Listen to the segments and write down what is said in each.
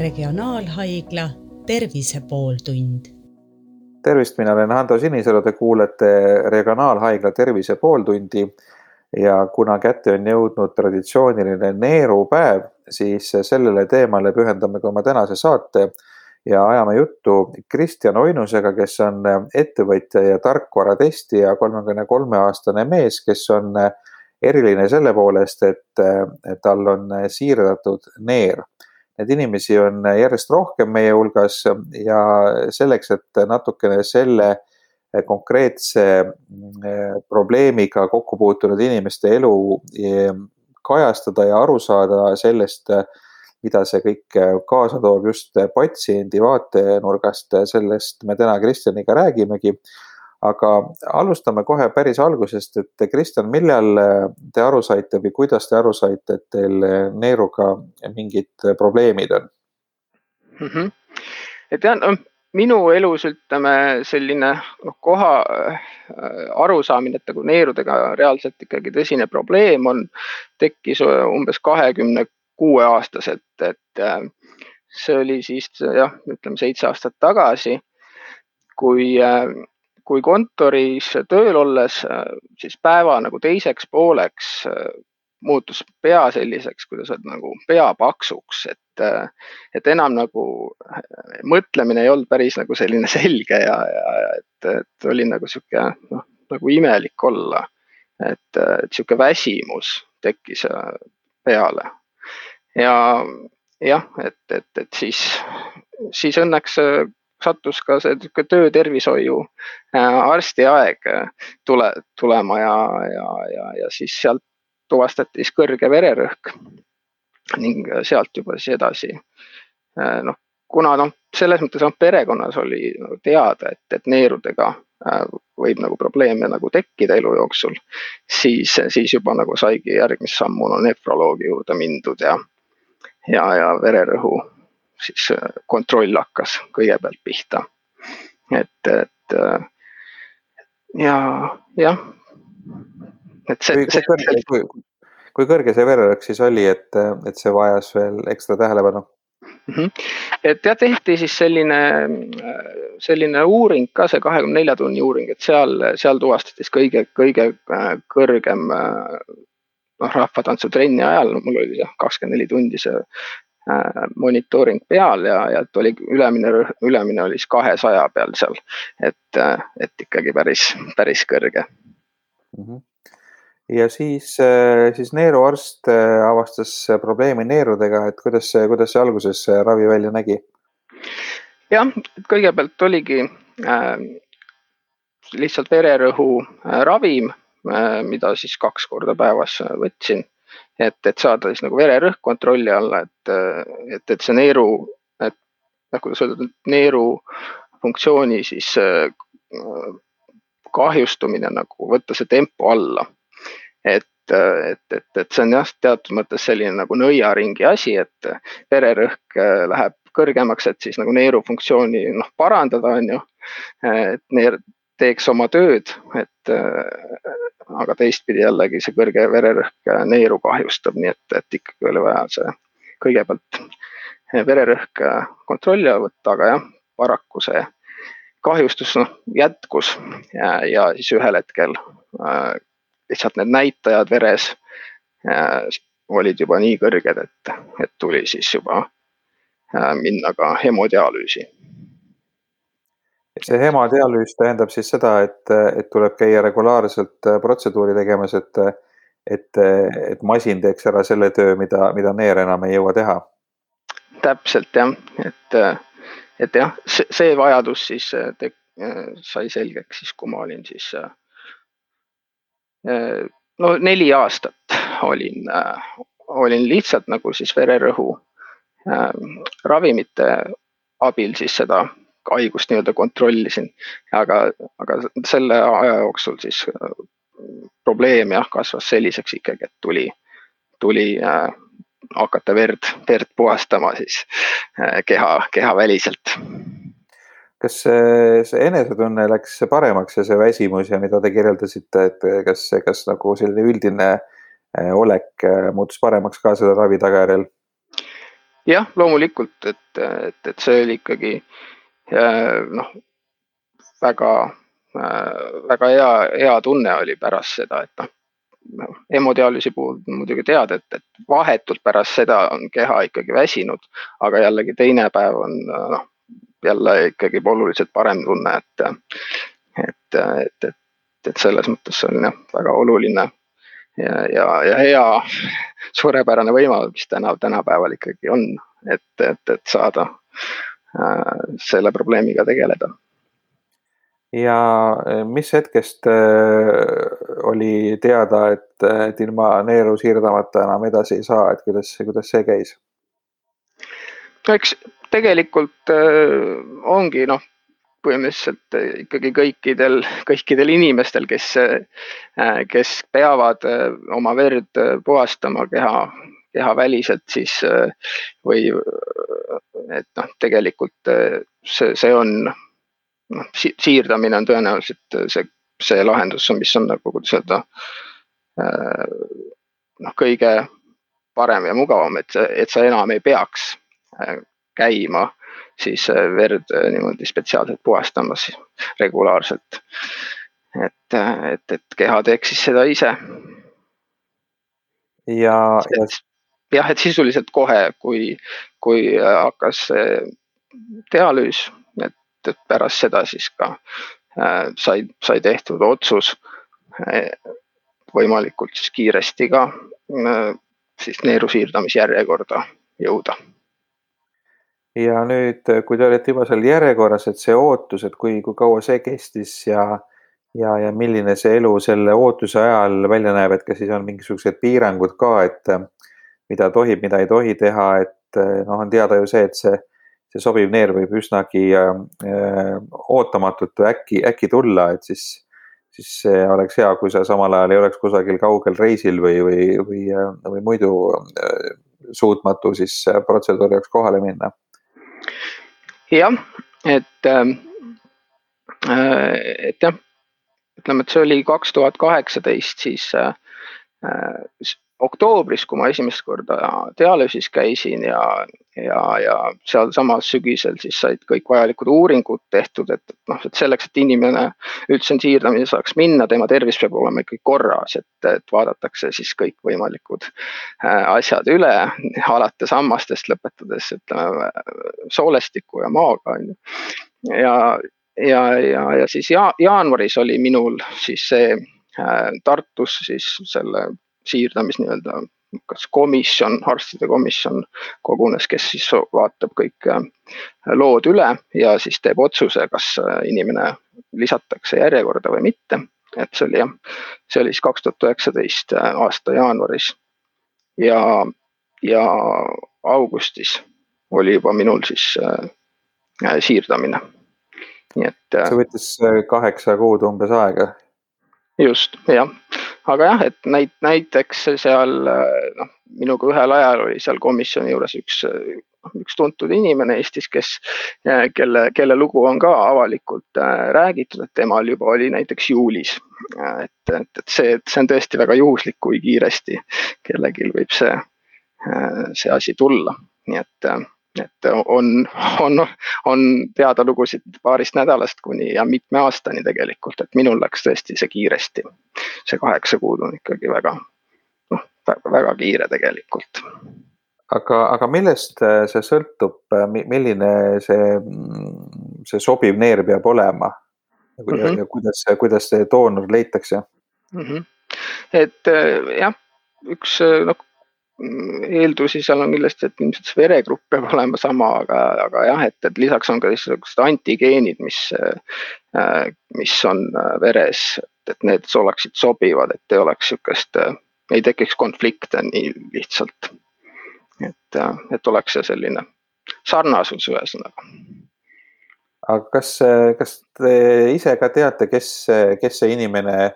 Regionaalhaigla Tervise pooltund. tervist, mina olen Hando Sinisalu, te kuulete Regionaalhaigla Tervise pooltundi ja kuna kätte on jõudnud traditsiooniline neerupäev, siis sellele teemale pühendame ka oma tänase saate ja ajame juttu Kristjan Oinusega, kes on ettevõtja ja tarkvaratestija, kolmekümne kolme aastane mees, kes on eriline selle poolest, et tal on siirdatud neer. Neid inimesi on järjest rohkem meie hulgas ja selleks, et natukene selle konkreetse probleemiga kokku puutunud inimeste elu kajastada ja aru saada sellest, mida see kõik kaasa toob just patsiendi vaatenurgast, sellest me täna Kristjaniga räägimegi aga alustame kohe päris algusest, et Kristjan, millal te aru saite või kuidas te aru saite, et teil neeruga mingid probleemid on mm? -hmm. et jah, no minu elus ütleme selline noh, koha äh, arusaamine, et nagu neerudega reaalselt ikkagi tõsine probleem on, tekkis umbes kahekümne kuue aastaselt, et äh, see oli siis jah, ütleme seitse aastat tagasi, kui äh, kui kontoris tööl olles, siis päeva nagu teiseks pooleks muutus pea selliseks, kuidas öelda, nagu peapaksuks, et, et enam nagu mõtlemine ei olnud päris nagu selline selge ja, ja, ja et, et oli nagu sihuke noh, nagu imelik olla. et, et sihuke väsimus tekkis peale ja jah, et, et, et siis, siis õnneks sattus ka see töötervishoiu äh, arsti aeg äh, tule, tulema ja, ja, ja, ja siis sealt tuvastati siis kõrge vererõhk ning sealt juba siis edasi. Äh, noh, kuna noh, selles mõttes noh, perekonnas oli nagu teada, et, et neerudega võib nagu probleeme nagu tekkida elu jooksul, siis, siis juba nagu saigi järgmist sammu no, nefroloogi juurde mindud ja, ja, ja vererõhu siis äh, kontroll hakkas kõigepealt pihta. et, et äh, ja jah, et see. kui, kõrge, kui, kui kõrge see vererõhk siis oli, et, et see vajas veel ekstra tähelepanu? Mm -hmm. et jah, tehti siis selline, selline uuring ka, see kahekümne nelja tunni uuring, et seal, seal tuvastati siis kõige, kõige äh, kõrgem noh, rahvatantsutrenni ajal, mul oli jah, kakskümmend neli tundi see monitooring peal ja, ja et oli ülemine, ülemine oli siis kahesaja peal seal. et, äh, et ikkagi päris, päris kõrge mm. -hmm ja siis, äh, siis neeruarst avastas probleemi neerudega, et kuidas see, kuidas see alguses ravi välja nägi? jah, kõigepealt oligi äh, lihtsalt vererõhu ravim äh,, mida siis kaks korda päevas võtsin et, et saada siis nagu vererõhk kontrolli alla, et, et, et see neeru, et noh, kuidas öelda, neeru funktsiooni siis äh, kahjustumine nagu võtta see tempo alla. et, et, et, et see on jah, teatud mõttes selline nagu nõiaringi asi, et vererõhk äh, läheb kõrgemaks, et siis nagu neeru funktsiooni noh parandada, on ju. et neer teeks oma tööd, et aga teistpidi jällegi see kõrge vererõhk neeru kahjustab, nii et, et ikkagi oli vaja see kõigepealt vererõhk kontrolli alla võtta, aga jah, paraku see kahjustus noh jätkus ja, ja siis ühel hetkel äh, lihtsalt need näitajad veres äh, olid juba nii kõrged, et, et tuli siis juba äh, minna ka hemodialüüsi see hemodialüüs tähendab siis seda, et, et tuleb käia regulaarselt äh, protseduuri tegemas, et, et, et masin teeks ära selle töö, mida, mida neer enam ei jõua teha. täpselt jah, et, et jah, see vajadus siis äh, te, äh, sai selgeks siis, kui ma olin siis no neli aastat olin, olin lihtsalt nagu siis vererõhu ravimite abil siis seda haigust nii-öelda kontrollisin. aga, aga selle aja jooksul siis äh, probleem jah, kasvas selliseks ikkagi, et tuli, tuli äh, hakata verd, verd puhastama siis äh, keha, kehaväliselt. kas see, see enesetunne läks paremaks ja see väsimus ja mida te kirjeldasite, et kas, kas nagu selline üldine äh, olek äh, muutus paremaks ka selle ravi tagajärjel? jah, loomulikult, et, et, et see oli ikkagi noh, väga, väga hea, hea tunne oli pärast seda, et noh, noh, hemodiaalüüsi puhul muidugi tead, et, et vahetult pärast seda on keha ikkagi väsinud, aga jällegi teine päev on noh, jälle ikkagi oluliselt parem tunne, et, et, et, et, et selles mõttes see on jah, väga oluline ja, ja, ja hea suurepärane võimalus, mis täna, tänapäeval ikkagi on, et, et, et saada äh, selle probleemiga tegeleda ja eh, mis hetkest äh, oli teada, et, et ilma neeru siirdamata enam edasi ei saa, et kuidas, kuidas see käis? no eks tegelikult äh, ongi noh, põhimõtteliselt ikkagi kõikidel, kõikidel inimestel, kes, kes peavad oma verd puhastama keha, kehaväliselt, siis või et noh, tegelikult see, see on noh si, siirdamine on tõenäoliselt see, see lahendus, mis on nagu, kuidas öelda äh,. noh, kõige parem ja mugavam, et, et sa enam ei peaks äh, käima siis äh, verd äh, niimoodi spetsiaalselt puhastamas regulaarselt. et, et, et keha teeks siis seda ise. ja, ja jah, et sisuliselt kohe, kui, kui hakkas dialüüs et pärast seda siis ka äh, sai, sai tehtud otsus äh, võimalikult siis kiiresti ka äh, siis neeru siirdamisjärjekorda jõuda. ja nüüd, kui te olete juba seal järjekorras, et see ootus, et kui, kui kaua see kestis ja, ja, ja milline see elu selle ootuse ajal välja näeb, et kas siis on mingisugused piirangud ka, et mida tohib, mida ei tohi teha, et noh, on teada ju see, et see see sobiv neer võib üsnagi äh, ootamatult äkki, äkki tulla, et siis, siis oleks hea, kui sa samal ajal ei oleks kusagil kaugel reisil või, või, või, või muidu äh, suutmatu siis protseduuri jaoks kohale minna. jah, et äh,, et jah, ütleme, et see oli kaks tuhat kaheksateist, siis äh, oktoobris, kui ma esimest korda dialüüsis käisin ja, ja, ja sealsamas sügisel siis said kõik vajalikud uuringud tehtud, et noh, et selleks, et inimene üldse siirdamise saaks minna, tema tervis peab olema ikkagi korras, et, et vaadatakse siis kõikvõimalikud äh, asjad üle, alates hammastest lõpetades ütleme soolestiku ja maaga on ju. ja, ja, ja, ja siis ja, jaanuaris oli minul siis see äh, Tartus siis selle siirdamis nii-öelda kas komisjon, arstide komisjon kogunes, kes siis vaatab kõik äh, lood üle ja siis teeb otsuse, kas äh, inimene lisatakse järjekorda või mitte. et see oli jah, see oli siis kaks tuhat üheksateist äh, aasta jaanuaris. ja, ja augustis oli juba minul siis siirdamine. nii et. see võttis kaheksa kuud umbes aega. Just, jah aga jah, et näit-, näiteks seal noh, minuga ühel ajal oli seal komisjoni juures üks, üks tuntud inimene Eestis, kes, kelle, kelle lugu on ka avalikult äh, räägitud, et temal juba oli näiteks juulis. et, et, et see, see on tõesti väga juhuslik, kui kiiresti kellelgi võib see, äh, see asi tulla, nii et äh, et on, on, on teada lugusid paarist nädalast kuni ja mitme aastani tegelikult, et minul läks tõesti see kiiresti. see kaheksa kuud on ikkagi väga, noh, väga kiire tegelikult. aga, aga millest see sõltub, milline see, see sobiv neer peab olema? ja, mm -hmm. kuidas, kuidas see doonor leitakse mm? -hmm. et äh, jah, üks noh eeldusi seal on kindlasti, et ilmselt see veregrupp peab olema sama, aga, aga jah, et, et lisaks on ka niisugused antigeenid, mis, äh, mis on äh, veres, et need oleksid sobivad, et ei oleks sihukest, äh, ei tekiks konflikte nii lihtsalt. et, et oleks see selline sarnasus ühesõnaga. aga kas, kas te ise ka teate, kes, kes see inimene Äh,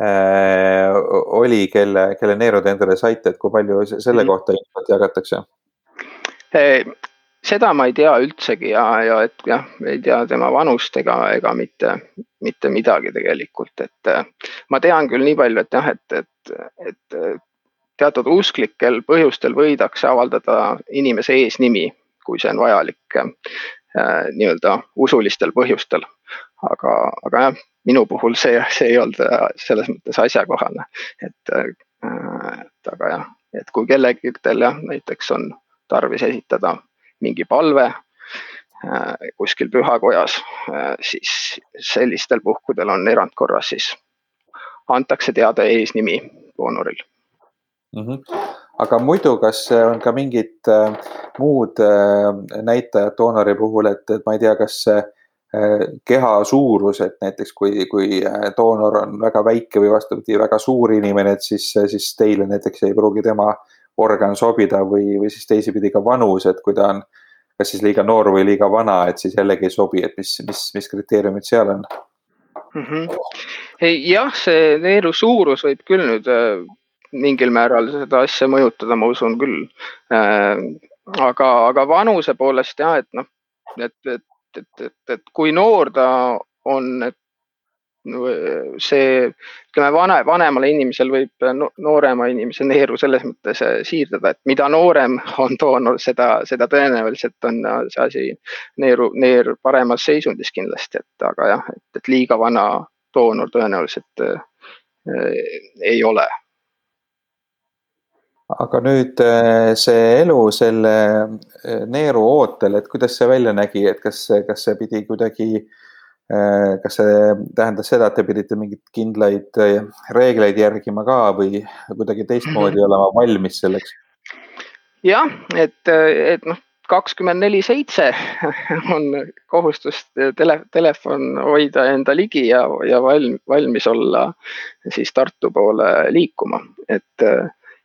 oli, kelle, kelle neerud endale saite, et kui palju selle mhm. kohta infot jagatakse? Äh, seda ma ei tea üldsegi ja, ja et jah, ei tea tema vanust ega, ega mitte, mitte midagi tegelikult, et äh, ma tean küll nii palju, et jah, et, et, et teatud usklikel põhjustel võidakse avaldada inimese eesnimi, kui see on vajalik äh, nii-öelda usulistel põhjustel. aga, aga jah, minu puhul see, see ei olnud selles mõttes asjakohane, et, et aga jah, et kui kellelgi jah, näiteks on tarvis esitada mingi palve kuskil pühakojas, siis sellistel puhkudel on erandkorras siis antakse teada eesnimi doonoril mm. -hmm. aga muidu, kas on ka mingid äh, muud äh, näitajad doonori puhul, et, et ma ei tea, kas äh, keha suurus, et näiteks kui, kui äh, doonor on väga väike või vastupidi, väga suur inimene, et siis, siis teile näiteks ei pruugi tema organ sobida või, või siis teisipidi ka vanus, et kui ta on kas siis liiga noor või liiga vana, et siis jällegi ei sobi, et mis, mis, mis kriteeriumid seal on mm? -hmm. jah, see neeru suurus võib küll nüüd äh, mingil määral seda asja mõjutada, ma usun küll. Äh, aga, aga vanuse poolest jah, et noh, et, et, et, et, et kui noor ta on, et see, ütleme vane, vanemale inimesel võib noorema inimese neeru selles mõttes äh, siirdada, et mida noorem on doonor, seda, seda tõenäoliselt on see asi neeru, neer paremas seisundis kindlasti, et aga jah, et, et liiga vana doonor tõenäoliselt äh, ei ole aga nüüd äh, see elu selle äh, neeru ootel, et kuidas see välja nägi, et kas, kas see pidi kuidagi, äh, kas see tähendas seda, et te pidite mingeid kindlaid reegleid järgima ka või kuidagi teistmoodi olema valmis selleks? jah, et, et noh, kakskümmend neli seitse on kohustus tele, telefon hoida enda ligi ja, ja valm, valmis olla siis Tartu poole liikuma, et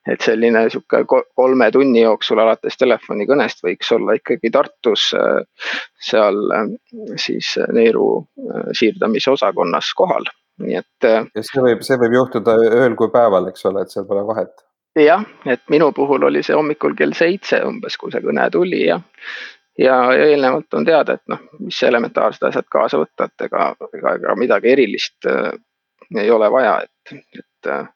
et selline sihuke kolme tunni jooksul alates telefonikõnest võiks olla ikkagi Tartus äh, seal äh, siis neeru äh, siirdamise osakonnas kohal, nii et. ja see võib, see võib juhtuda ööl kui päeval, eks ole, et seal pole vahet. jah, et minu puhul oli see hommikul kell seitse umbes, kui see kõne tuli ja ja eelnevalt on teada, et noh, mis elementaarsed asjad kaasa võtta, et ega, ega, ega midagi erilist äh, ei ole vaja, et, et Äh,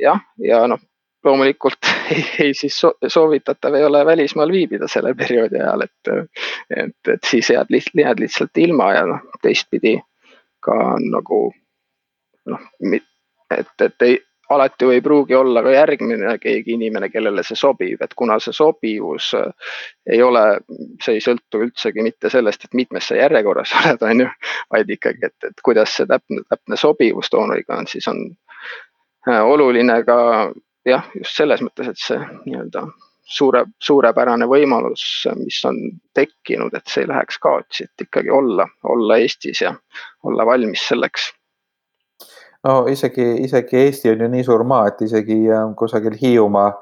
jah, ja noh, loomulikult ei, ei siis soovitatav ei ole välismaal viibida selle perioodi ajal, et, et, et siis jääd lihtsalt, jääd lihtsalt ilma ja noh, teistpidi ka nagu noh, et, et ei, alati ei pruugi olla ka järgmine keegi inimene, kellele see sobib, et kuna see sobivus ei ole, see ei sõltu üldsegi mitte sellest, et mitmes sa järjekorras oled, on ju, vaid ikkagi, et, et kuidas see täpne, täpne sobivus doonoriga on, siis on Äh, oluline ka jah, just selles mõttes, et see nii-öelda suure, suurepärane võimalus, mis on tekkinud, et see ei läheks kaotsi, et ikkagi olla, olla Eestis ja olla valmis selleks. no isegi, isegi Eesti on ju nii suur maa, et isegi äh, kusagil Hiiumaa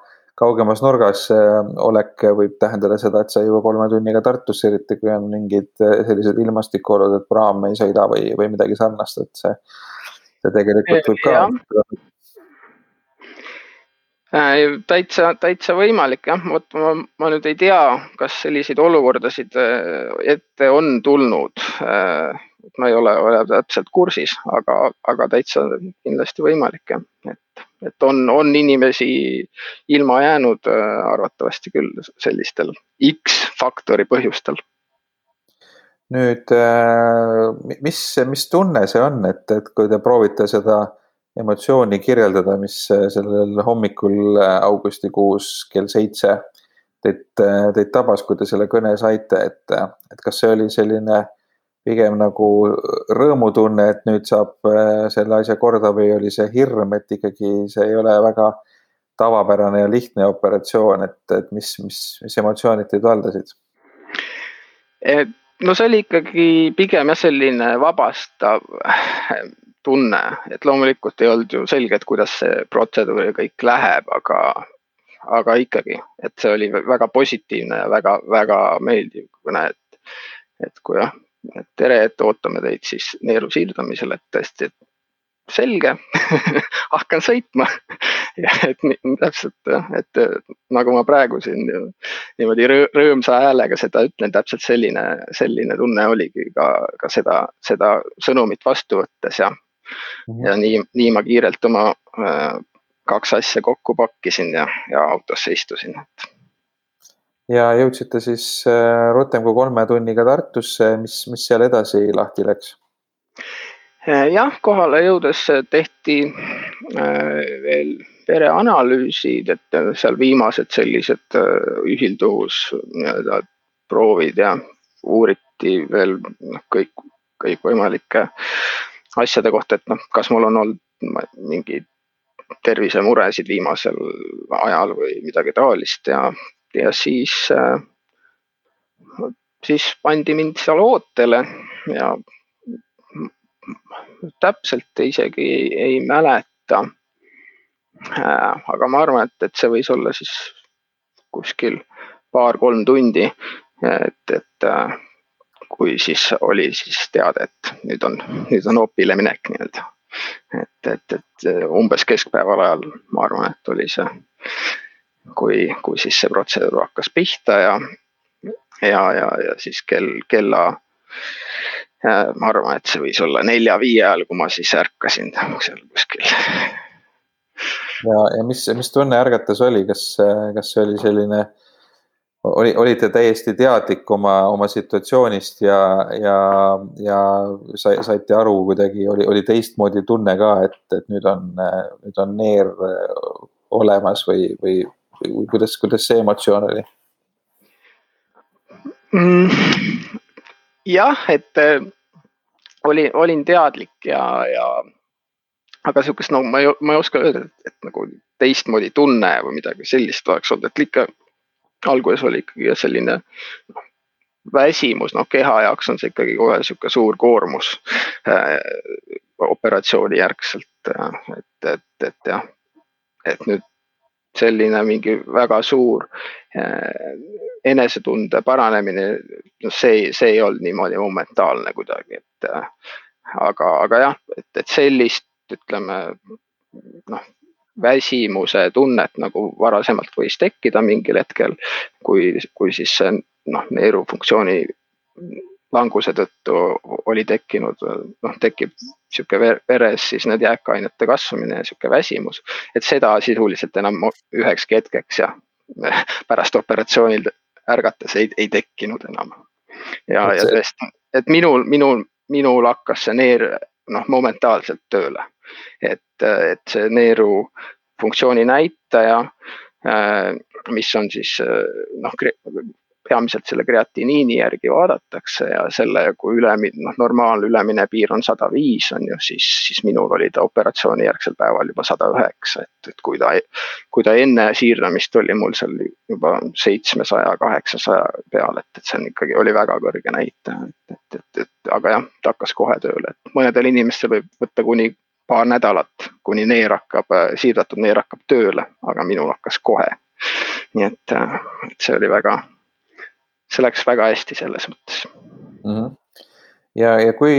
kaugemas nurgas äh, olek võib tähendada seda, et sa jõua kolme tunniga Tartusse, eriti kui on mingid sellised ilmastikuolud, et praam ei sõida või, või midagi sarnast, et see, see tegelikult võib ka Äh, täitsa, täitsa võimalik jah, vot ma, ma nüüd ei tea, kas selliseid olukordasid äh, ette on tulnud. Äh, ma ei ole, ole täpselt kursis, aga, aga täitsa kindlasti võimalik jah, et, et on, on inimesi ilma jäänud arvatavasti küll sellistel X faktori põhjustel. Nüüd, mis, mis tunne see on, et, et kui te proovite seda emotsiooni kirjeldada, mis äh, sellel hommikul äh, augustikuus kell seitse teid, äh, teid tabas, kui te selle kõne saite, et, et kas see oli selline pigem nagu rõõmutunne, et nüüd saab selle asja korda või oli see hirm, et ikkagi see ei ole väga tavapärane ja lihtne operatsioon, et, et mis, mis, mis emotsioonid teid valdasid? no see oli ikkagi pigem jah, selline vabastav tunne, et loomulikult ei olnud ju selge, et kuidas see protseduur ja kõik läheb, aga, aga ikkagi, et see oli väga positiivne ja väga-väga meeldiv kõne, et, et kui jah, et tere, et ootame teid siis neeru siirdamisel, et tõesti, et selge hakkan sõitma et nii, täpselt jah, et nagu ma praegu siin niimoodi rõõmsa häälega seda ütlen, täpselt selline, selline tunne oligi ka, ka seda, seda sõnumit vastu võttes ja. Ja nii, nii ma kiirelt oma äh, kaks asja kokku pakkisin ja, ja autosse istusin, ja jõudsite siis äh, rutem kui kolme tunniga Tartusse, mis, mis seal edasi lahti läks? jah, kohale jõudes tehti veel vereanalüüsid, et seal viimased sellised ühilduvus nii-öelda proovid ja uuriti veel noh, kõik, kõikvõimalike asjade kohta, et noh, kas mul on olnud mingeid tervisemuresid viimasel ajal või midagi taolist ja, ja siis äh,, siis pandi mind seal ootele ja täpselt isegi ei, ei mäleta äh,. aga ma arvan, et, et see võis olla siis kuskil paar-kolm tundi, et, et äh, kui siis oli siis teada, et nüüd on, nüüd on opile minek nii-öelda. et, et, et umbes keskpäeval ajal ma arvan, et oli see, kui, kui siis see protseduur hakkas pihta ja, ja, ja, ja siis kell, kella ma arvan, et see võis olla nelja-viie ajal, kui ma siis ärkasin seal kuskil. ja, ja mis, mis tunne ärgates oli, kas, kas see oli selline äh, oli, olite täiesti teadlik oma, oma situatsioonist ja, ja, ja sai, saite aru kuidagi, oli, oli teistmoodi tunne ka, et, et nüüd on, nüüd on neer olemas või, või, või kuidas, kuidas see emotsioon oli mm,? jah, et äh, oli, olin teadlik ja, ja aga sihukest, no ma ei, ma ei oska öelda, et nagu teistmoodi tunne või midagi sellist oleks olnud, et ikka alguses oli ikkagi selline noh, väsimus, noh keha jaoks on see ikkagi kohe sihuke suur koormus äh, operatsiooni järgselt äh,. et, et, et jah, et nüüd selline mingi väga suur äh, enesetunde paranemine, noh, see, see ei olnud niimoodi momentaalne kuidagi, et äh, aga, aga jah, et, et sellist ütleme noh väsimuse tunnet nagu varasemalt võis tekkida mingil hetkel, kui, kui siis see noh, neerufunktsiooni languse tõttu oli tekkinud, noh, tekib sihuke veres siis need jääkainete kasvamine ja sihuke väsimus, et seda sisuliselt enam ühekski hetkeks ja pärast operatsioonil ärgates ei, ei tekkinud enam. ja, ja tõesti, et minul, minul, minul hakkas see neer noh, momentaalselt tööle et, et see neeru funktsiooni näitaja, mis on siis noh, peamiselt selle kreatiniini järgi vaadatakse ja selle, kui ülemine, noh, normaalne ülemine piir on sada viis, on ju, siis, siis minul oli ta operatsiooni järgsel päeval juba sada üheksa, et, et kui ta, kui ta enne siirdamist oli mul seal juba seitsmesaja, kaheksasaja peal, et, et see on ikkagi, oli väga kõrge näitaja, et, et, et, et aga jah, ta hakkas kohe tööle, et mõnedel inimestel võib võtta kuni paar nädalat, kuni neer hakkab, siirdatud neer hakkab tööle, aga minul hakkas kohe. nii et, et see oli väga, see läks väga hästi selles mõttes mm. -hmm. ja, ja kui,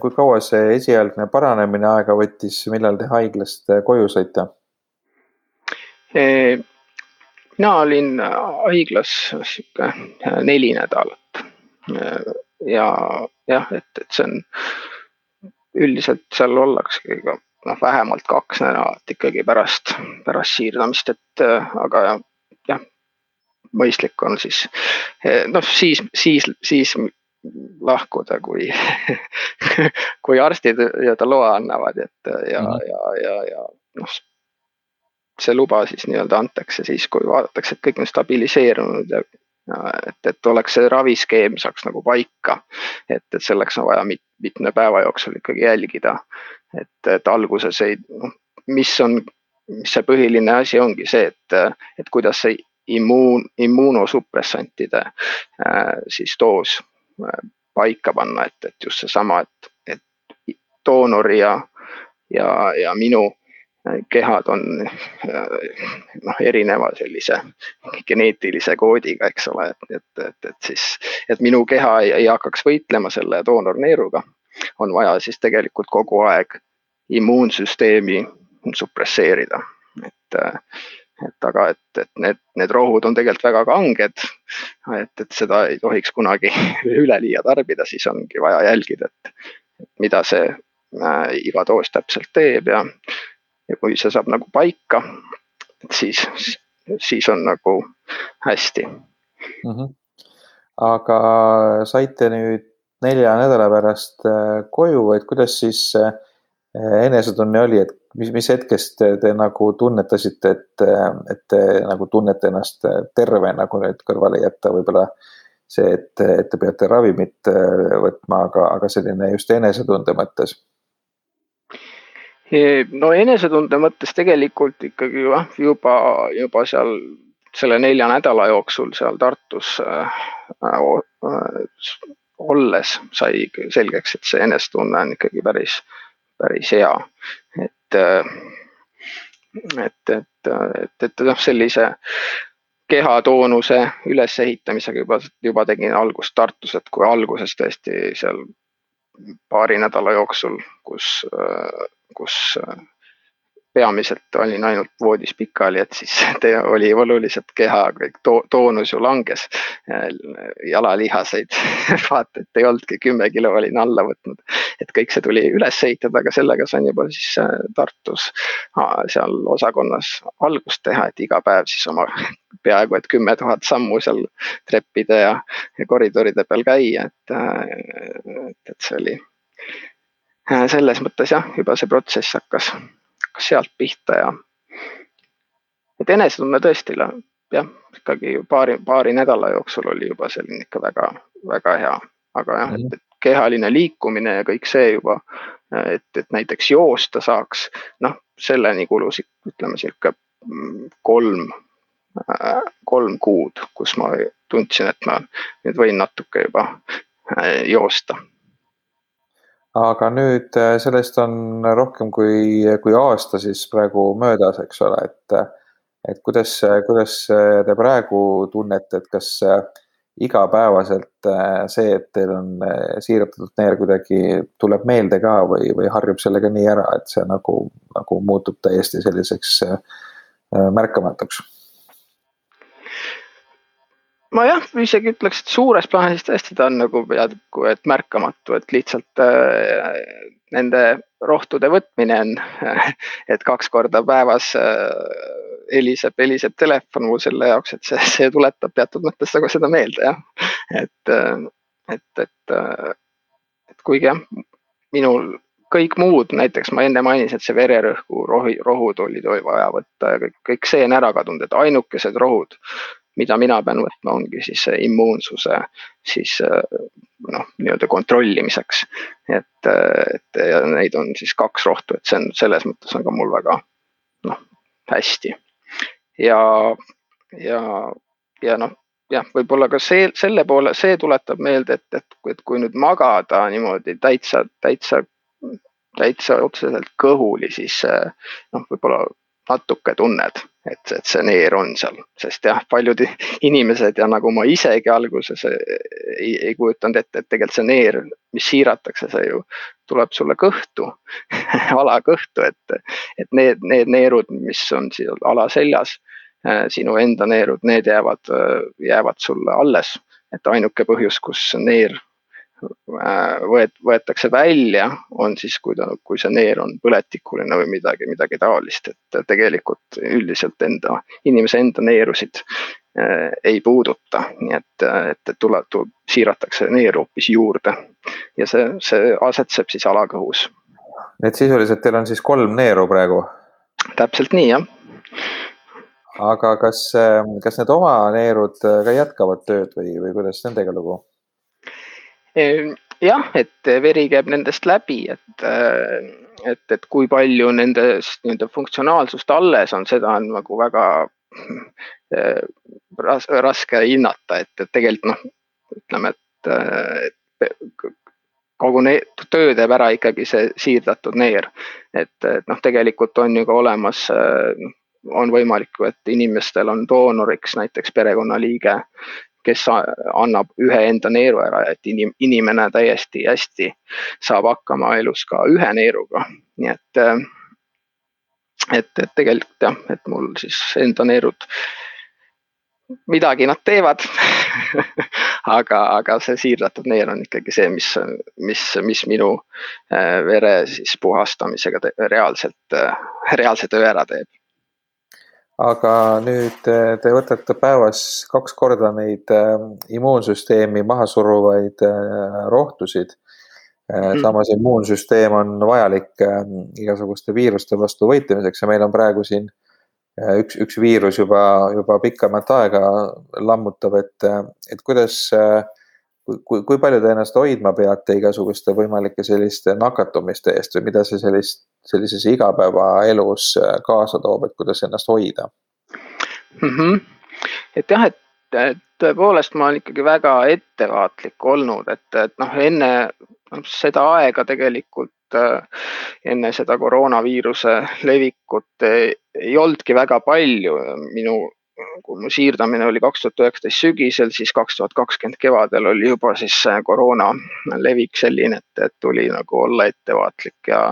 kui kaua see esialgne paranemine aega võttis, millal te haiglast koju saite? Mina olin haiglas sihuke neli nädalat ja jah, et, et see on üldiselt seal ollaksegi ka noh, vähemalt kaks nädalat ikkagi pärast, pärast siirdamist, et aga jah, mõistlik on siis noh, siis, siis, siis lahkuda, kui kui arstid nii-öelda loa annavad, et ja mm, -hmm. ja, ja, ja noh, see luba siis nii-öelda antakse siis, kui vaadatakse, et kõik on stabiliseerunud ja et, et oleks see raviskeem saaks nagu paika. et, et selleks on vaja mit, mitme päeva jooksul ikkagi jälgida. et, et alguses ei, noh, mis on, mis see põhiline asi ongi see, et, et kuidas see immuun, immuunosupressantide äh, siis doos äh, paika panna, et, et just seesama, et, et doonori ja, ja, ja minu kehad on noh, erineva sellise geneetilise koodiga, eks ole, et, et, et, et siis, et minu keha ei, ei hakkaks võitlema selle doonorneeruga, on vaja siis tegelikult kogu aeg immuunsüsteemi supresseerida, et, et aga, et, et need, need rohud on tegelikult väga kanged. et, et seda ei tohiks kunagi üleliia tarbida, siis ongi vaja jälgida, et mida see äh, iga doos täpselt teeb ja ja kui see saab nagu paika, siis, siis on nagu hästi mm. -hmm. aga saite nüüd nelja nädala pärast äh, koju, et kuidas siis äh, enesetunne oli, et mis, mis hetkest te, te nagu tunnetasite, et, et te nagu tunnete ennast terve nagu nüüd kõrvale jätta võib-olla see, et, et te peate ravimit äh, võtma, aga, aga selline just enesetunde mõttes? No enesetunde mõttes tegelikult ikkagi jah, juba, juba seal selle nelja nädala jooksul seal Tartus äh, äh, olles sai selgeks, et see enesetunne on ikkagi päris, päris hea. et, äh, et, et, et, et noh, sellise kehatoonuse ülesehitamisega juba, juba tegin algust Tartus, et kui alguses tõesti seal paari nädala jooksul, kus, kus peamiselt olin ainult voodis pikali, et siis oli oluliselt keha kõik to, toonus ju langes. jalalihaseid vaata, et ei olnudki kümme kilo olin alla võtnud, et kõik see tuli üles ehitada, aga sellega sain juba siis äh, Tartus seal osakonnas algust teha, et iga päev siis oma peaaegu et kümme tuhat sammu seal treppide ja, ja koridoride peal käia, et, äh, et, et see oli äh, selles mõttes jah, juba see protsess hakkas hakkas sealt pihta ja et enesetunne tõesti jah, ikkagi paari, paari nädala jooksul oli juba selline ikka väga, väga hea, aga jah, et kehaline liikumine ja kõik see juba, et, et näiteks joosta saaks, noh, selleni kulus ütleme sihuke kolm, kolm kuud, kus ma tundsin, et ma nüüd võin natuke juba joosta aga nüüd äh, sellest on rohkem kui, kui aasta siis praegu möödas, eks ole, et, et kuidas, kuidas te praegu tunnete, et kas igapäevaselt äh, see, et teil on äh, siiratatud neer kuidagi tuleb meelde ka või, või harjub sellega nii ära, et see nagu, nagu muutub täiesti selliseks märkamatuks ma jah, isegi ütleks, et suures plaanis tõesti ta on nagu peaaegu et märkamatu, et lihtsalt äh, nende rohtude võtmine on, et kaks korda päevas äh, heliseb, heliseb telefon mul selle jaoks, et see, see tuletab teatud mõttes nagu seda meelde jah. et, äh, et, et, äh, et kuigi jah, minul kõik muud, näiteks ma enne mainisin, et see vererõhku rohi, rohud olid vaja võtta ja kõik, kõik see on ära kadunud, et ainukesed rohud mida mina pean võtma, ongi siis immuunsuse siis noh, nii-öelda kontrollimiseks. et, et ja neid on siis kaks rohtu, et see on selles mõttes on ka mul väga noh, hästi. ja, ja, ja noh, jah, võib-olla ka see, selle poole, see tuletab meelde, et, et, et kui nüüd magada niimoodi täitsa, täitsa, täitsa otseselt kõhuli, siis noh, võib-olla natuke tunned, et, et see neer on seal, sest jah, paljud inimesed ja nagu ma isegi alguses ei, ei kujutanud ette, et tegelikult see neer, mis siiratakse, see ju tuleb sulle kõhtu alakõhtu, et, et need, need neerud, mis on seal alaseljas, äh, sinu enda neerud, need jäävad, jäävad sulle alles. et ainuke põhjus, kus neer võet-, võetakse välja, on siis, kui ta, kui see neer on põletikuline või midagi, midagi taolist, et tegelikult üldiselt enda, inimese enda neerusid äh, ei puuduta, nii et, et tuleb, siiratakse neeru hoopis juurde ja see, see asetseb siis alakõhus. et sisuliselt teil on siis kolm neeru praegu? täpselt nii, jah aga kas, kas need oma neerud ka jätkavad tööd või, või kuidas nendega lugu? Jah, et veri käib nendest läbi, et, äh, et, et kui palju nendest nii-öelda funktsionaalsust alles on, seda on nagu väga äh, ras, raske hinnata, et, et tegelikult noh, ütleme, et, et kogu töö teeb ära ikkagi see siirdatud neer. et, et noh, tegelikult on ju ka olemas, on võimalik, et inimestel on doonoriks näiteks perekonnaliige, kes annab ühe enda neeru ära, et inim, inimene täiesti hästi saab hakkama elus ka ühe neeruga, nii et. Äh, et, et tegelikult jah, et mul siis enda neerud midagi nad teevad aga, aga see siirdatud neer on ikkagi see, mis, mis, mis minu äh, vere siis puhastamisega reaalselt, reaalse töö ära teeb. Aga nüüd te võtate päevas kaks korda neid immuunsüsteemi maha suruvaid rohtusid Mm. samas immuunsüsteem on vajalik igasuguste viiruste vastu võitlemiseks ja meil on praegu siin üks, üks viirus juba, juba pikemat aega lammutab, et, et kuidas, kui, kui palju te ennast hoidma peate igasuguste võimalike selliste nakatumiste eest või mida see sellist, sellises igapäevaelus kaasa toob, et kuidas ennast hoida mm? -hmm. et jah, et tõepoolest ma olen ikkagi väga ettevaatlik olnud, et, et noh, enne seda aega tegelikult äh, enne seda koroonaviiruse levikut ei, ei olnudki väga palju. minu, kui mu siirdamine oli kaks tuhat üheksateist sügisel, siis kaks tuhat kakskümmend kevadel oli juba siis koroona levik selline, et, et tuli nagu olla ettevaatlik ja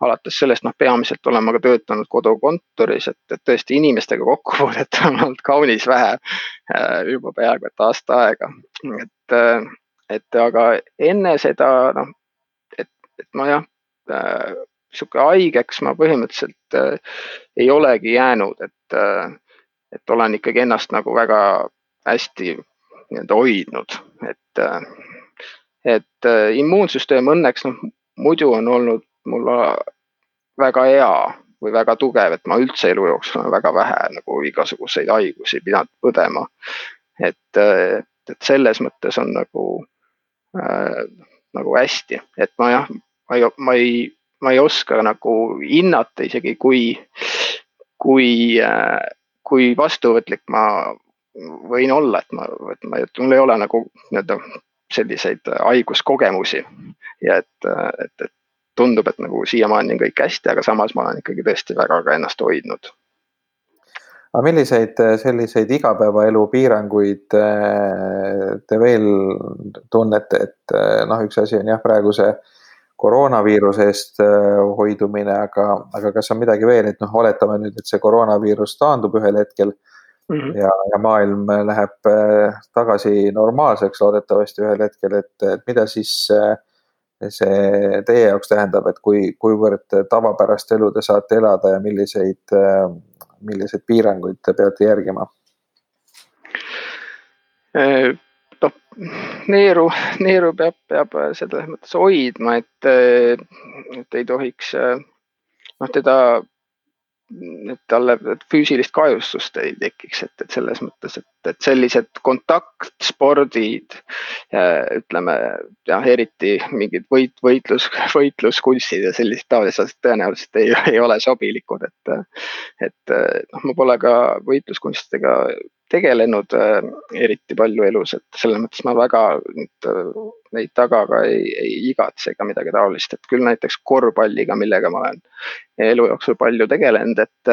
alates sellest noh, peamiselt olen ma ka töötanud kodukontoris, et, et tõesti inimestega kokkupuudet on olnud kaunis vähe äh, juba peaaegu et aasta aega, et äh, et aga enne seda noh, et, et ma jah äh,, sihuke haigeks ma põhimõtteliselt äh, ei olegi jäänud, et äh,, et olen ikkagi ennast nagu väga hästi nii-öelda hoidnud, et äh,, et immuunsüsteem õnneks noh, muidu on olnud mul väga hea või väga tugev, et ma üldse elu jooksul olen väga vähe nagu igasuguseid haigusi pidanud põdema. et, et selles mõttes on nagu äh, nagu hästi, et ma jah, ma ei, ma ei, ma ei oska nagu hinnata isegi, kui, kui äh,, kui vastuvõtlik ma võin olla, et ma, et ma, et mul ei ole nagu nii-öelda selliseid haiguskogemusi ja et, et, et tundub, et nagu siiamaani on kõik hästi, aga samas ma olen ikkagi tõesti väga ka ennast hoidnud aga milliseid äh, selliseid igapäevaelu piiranguid äh, te veel tunnete, et äh, noh, üks asi on jah, praegu see koroonaviiruse eest hoidumine, aga, aga kas on midagi veel, et noh, oletame nüüd, et see koroonaviirus taandub ühel hetkel mm -hmm. ja, ja maailm läheb tagasi normaalseks loodetavasti ühel hetkel, et, mida siis see teie jaoks tähendab, et kui, kuivõrd tavapärast elu te saate elada ja milliseid milliseid piiranguid te peate järgima? Äh, noh, neeru, neeru peab, peab selles mõttes hoidma, et, et ei tohiks noh, teda et talle füüsilist kahjustust ei tekiks, et, et selles mõttes, et, et sellised kontaktspordid, ütleme jah, eriti mingid võit, võitlus, võitluskunstid ja sellised taolised asjad tõenäoliselt ei, ei ole sobilikud, et, et noh, ma pole ka võitluskunstidega tegelenud eriti palju elus, et selles mõttes ma väga nüüd neid taga ka ei, ei igatse ega midagi taolist, et küll näiteks korvpalliga, millega ma olen elu jooksul palju tegelenud, et,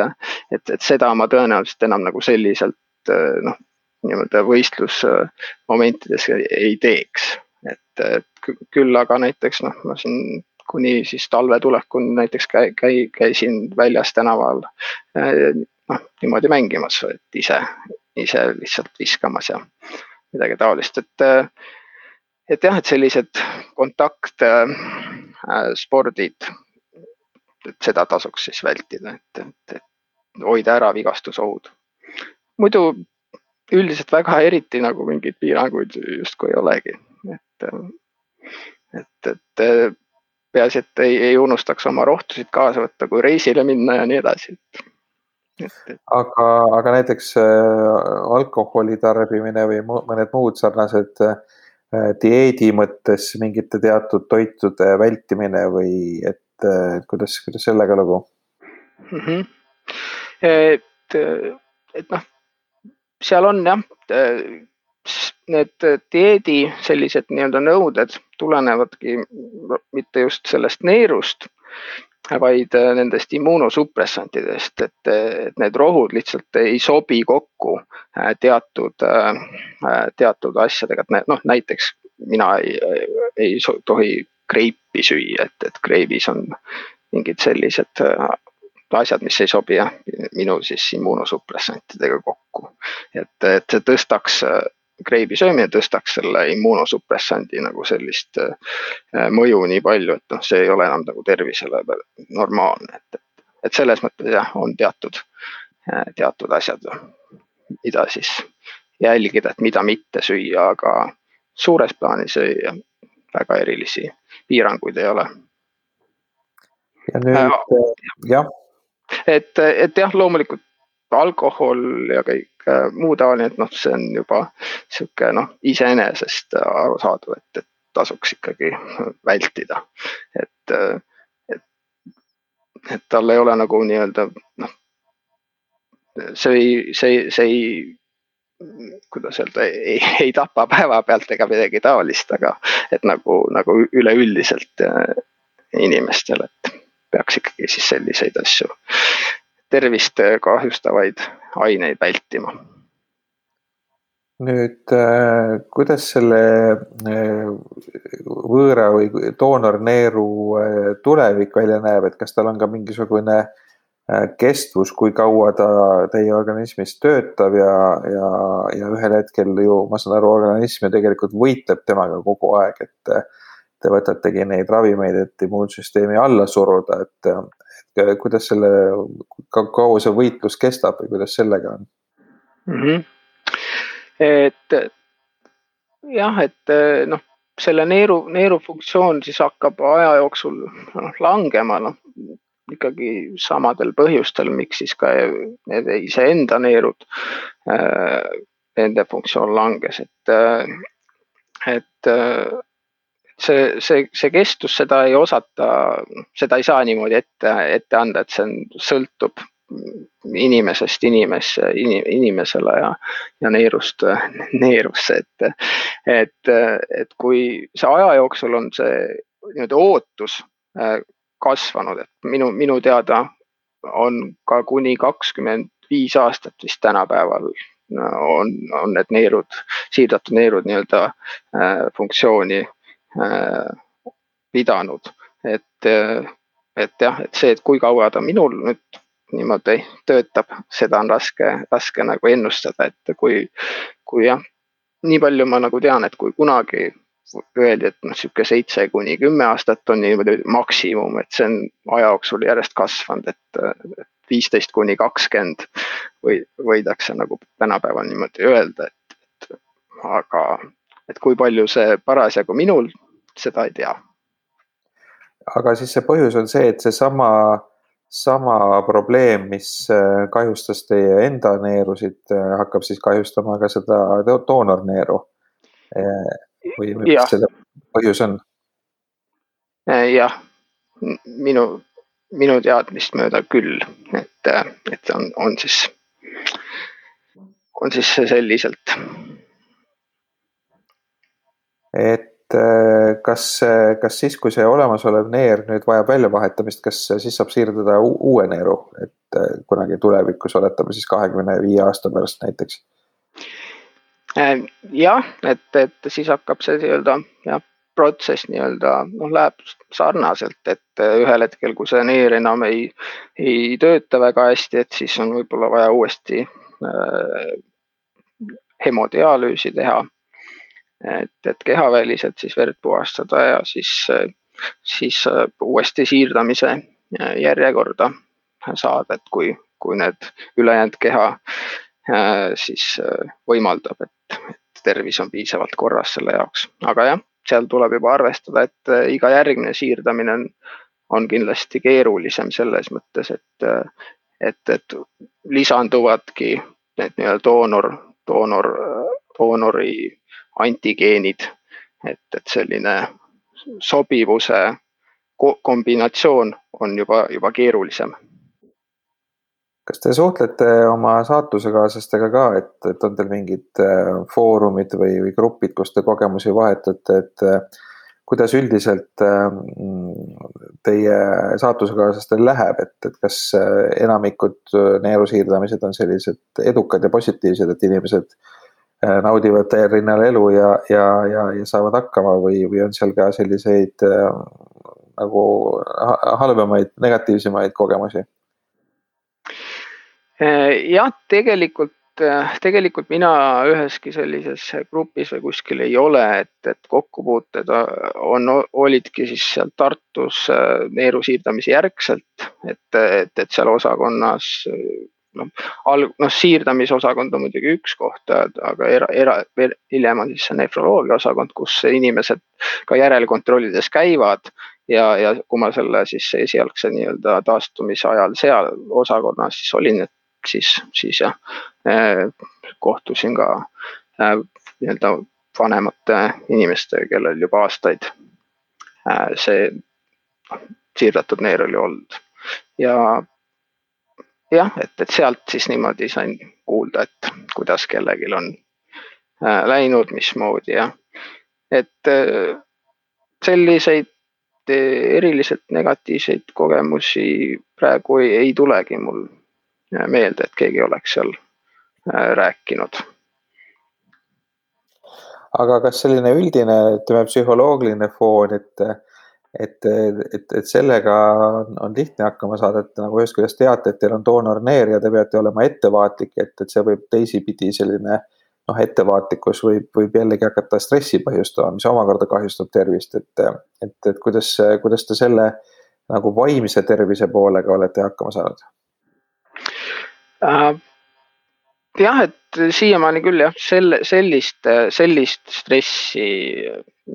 et, et seda ma tõenäoliselt enam nagu selliselt noh, nii-öelda võistlusmomentides ei teeks, et, et küll aga näiteks noh, ma siin kuni siis talve tulekuni näiteks käi, käi, käisin väljas tänaval noh, niimoodi mängimas, et ise ise lihtsalt viskamas ja midagi taolist, et, et jah, et sellised kontaktspordid, et seda tasuks siis vältida, et, et, et hoida ära vigastusohud. muidu üldiselt väga eriti nagu mingeid piiranguid justkui ei olegi, et, et, et peaasi, et ei, ei unustaks oma rohtusid kaasa võtta, kui reisile minna ja nii edasi, et aga, aga näiteks äh, alkoholi tarbimine või mõned muud sarnased äh, dieedi mõttes mingite teatud toitude vältimine või et, et kuidas, kuidas sellega lugu mm? -hmm. et, et noh, seal on jah, need dieedi sellised nii-öelda nõuded tulenevadki mitte just sellest neerust vaid äh, nendest immuunosupressantidest, et, et need rohud lihtsalt ei sobi kokku äh, teatud, äh, teatud asjadega, et noh, näiteks mina ei, ei tohi kreipi süüa, et, et kreibis on mingid sellised asjad, mis ei sobi jah, minu siis immuunosupressantidega kokku. et, et see tõstaks kreibi söömine tõstaks selle immuunosupressandi nagu sellist mõju nii palju, et noh, see ei ole enam nagu tervisele normaalne, et, et selles mõttes jah, on teatud, teatud asjad, mida siis jälgida, et mida mitte süüa, aga suures plaanis ei, väga erilisi piiranguid ei ole. ja nüüd äh, jah. et, et jah, loomulikult alkohol ja kõik äh, muu taoline, et noh, see on juba sihuke noh, iseenesest arusaadav, et, et tasuks ikkagi vältida, et, et, et tal ei ole nagu nii-öelda noh, see ei, see, see ei kuidas öelda, ei, ei tapa päevapealt ega midagi taolist, aga et nagu, nagu üleüldiselt äh, inimestel, et peaks ikkagi siis selliseid asju, tervist kahjustavaid aineid vältima. nüüd äh, kuidas selle äh, võõra või doonorneeru tulevik välja näeb, et kas tal on ka mingisugune kestvus, kui kaua ta teie organismis töötab ja, ja, ja ühel hetkel ju ma saan aru, organism ju tegelikult võitleb temaga kogu aeg, et te võtategi neid ravimeid, et immuunsüsteemi alla suruda, et kuidas selle, kaua see võitlus kestab või kuidas sellega on mm? -hmm. et jah, et noh, selle neeru, neeru funktsioon siis hakkab aja jooksul noh, langema, noh ikkagi samadel põhjustel, miks siis ka need iseenda neerud, äh, nende funktsioon langes, et, äh, et äh, see, see, see kestus, seda ei osata, seda ei saa niimoodi ette, ette anda, et see on, sõltub inimesest inimesse, inimesele ja, ja neerust neerusse, et, et, et kui see aja jooksul on see nii-öelda ootus kasvanud, et minu, minu teada on ka kuni kakskümmend viis aastat vist tänapäeval on, on need neerud, siirdatud neerud nii-öelda äh, funktsiooni äh, pidanud, et äh,, et jah, et see, et kui kaua ta minul nüüd niimoodi töötab, seda on raske, raske nagu ennustada, et kui, kui jah, nii palju ma nagu tean, et kui kunagi öeldi, et noh, sihuke seitse kuni kümme aastat on niimoodi maksimum, et see on aja jooksul järjest kasvanud, et viisteist kuni kakskümmend või võidakse nagu tänapäeval niimoodi öelda, et, et aga, et kui palju see parasjagu minul, seda ei tea. aga siis see põhjus on see, et seesama, sama probleem, mis äh, kahjustas teie enda neerusid, äh, hakkab siis kahjustama ka seda doonorneeru äh, või, või mis selle põhjus on? Jah, minu, minu teadmist mööda küll, et, et on, on siis, on siis selliselt. et kas, kas siis, kui see olemasolev neer nüüd vajab väljavahetamist, kas siis saab siirduda uue neeru, et äh, kunagi tulevikus, oletame siis kahekümne viie aasta pärast näiteks? Äh, jah, et, et siis hakkab see nii-öelda jah, protsess nii-öelda noh, läheb sarnaselt, et äh, ühel hetkel, kui see neer enam ei, ei tööta väga hästi, et siis on võib-olla vaja uuesti äh, hemodialüüsi teha. Et, et kehaväliselt siis verd puhastada ja siis, siis uuesti siirdamise järjekorda saada, et kui, kui need ülejäänud keha Äh, siis äh, võimaldab, et, tervis on piisavalt korras selle jaoks, aga jah, seal tuleb juba arvestada, et äh, iga järgmine siirdamine on, on kindlasti keerulisem selles mõttes, et, et, et lisanduvadki need nii-öelda doonor, doonor, doonori antigeenid, et, et selline sobivuse kombinatsioon on juba, juba keerulisem. Kas te suhtlete oma saatusekaaslastega ka, et, et on teil mingid äh, foorumid või, või grupid, kus te kogemusi vahetate, et äh, kuidas üldiselt äh, teie saatusekaaslastele läheb, et, et kas enamikud neeru siirdamised on sellised edukad ja positiivsed, et inimesed naudivad täiel rinnal elu ja, ja, ja, ja saavad hakkama või, või on seal ka selliseid nagu halvemaid, negatiivsemaid kogemusi? Eh, jah, tegelikult äh, tegelikult mina üheski sellises grupis või kuskil ei ole, et, et kokkupuuted on, olidki siis seal Tartus äh, neeru siirdamise järgselt, et, et, et seal osakonnas noh, alg-, noh siirdamisosakond on muidugi üks koht, aga era, era, hiljem on siis see nefroloogia osakond, kus inimesed ka järelkontrollides käivad ja, ja kui ma selle siis esialgse nii-öelda taastumise ajal seal osakonnas siis olin, et siis, siis jah eh, kohtusin ka eh, nii-öelda vanemate inimestega, kellel juba aastaid see siirdatud neer oli olnud. Ja jah, et, et sealt siis niimoodi sain kuulda, et kuidas kellelgi on läinud, mismoodi ja et selliseid eriliselt negatiivseid kogemusi praegu ei, ei tulegi mul meelde, et keegi oleks seal äh, rääkinud. aga kas selline üldine, ütleme psühholoogiline foon, et, et, et, et sellega on, on lihtne hakkama saada, et nagu ühest küljest teate, et teil on doonorneer ja te peate olema ettevaatlik, et, et see võib teisipidi selline noh, ettevaatlikkus võib, võib jällegi hakata stressi põhjustama, mis omakorda kahjustab tervist, et, et, et kuidas, kuidas te selle nagu vaimse tervise poolega olete hakkama saanud? Äh, jah, et siiamaani küll jah, selle, sellist, sellist stressi,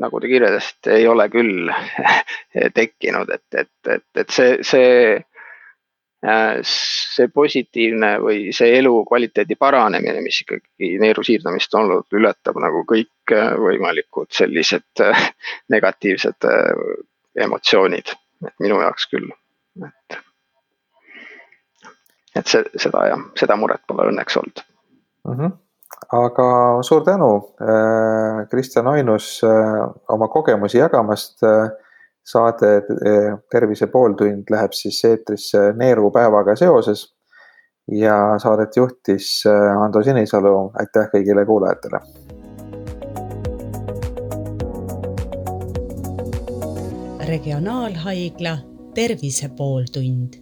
nagu te kirjeldasite, ei ole küll tekkinud, et, et, et, et see, see, äh, see positiivne või see elukvaliteedi paranemine, mis ikkagi neeru siirdamist on olnud, ületab nagu kõikvõimalikud sellised negatiivsed emotsioonid, et minu jaoks küll, et et see, seda jah, seda muret pole õnneks olnud mm. -hmm. aga suur tänu, äh, Kristjan Ainus, äh, oma kogemusi jagamast. Äh, saade Tervise pooltund läheb siis eetrisse neerupäevaga seoses ja saadet juhtis Ando Sinisalu. aitäh kõigile kuulajatele. regionaalhaigla Tervise pooltund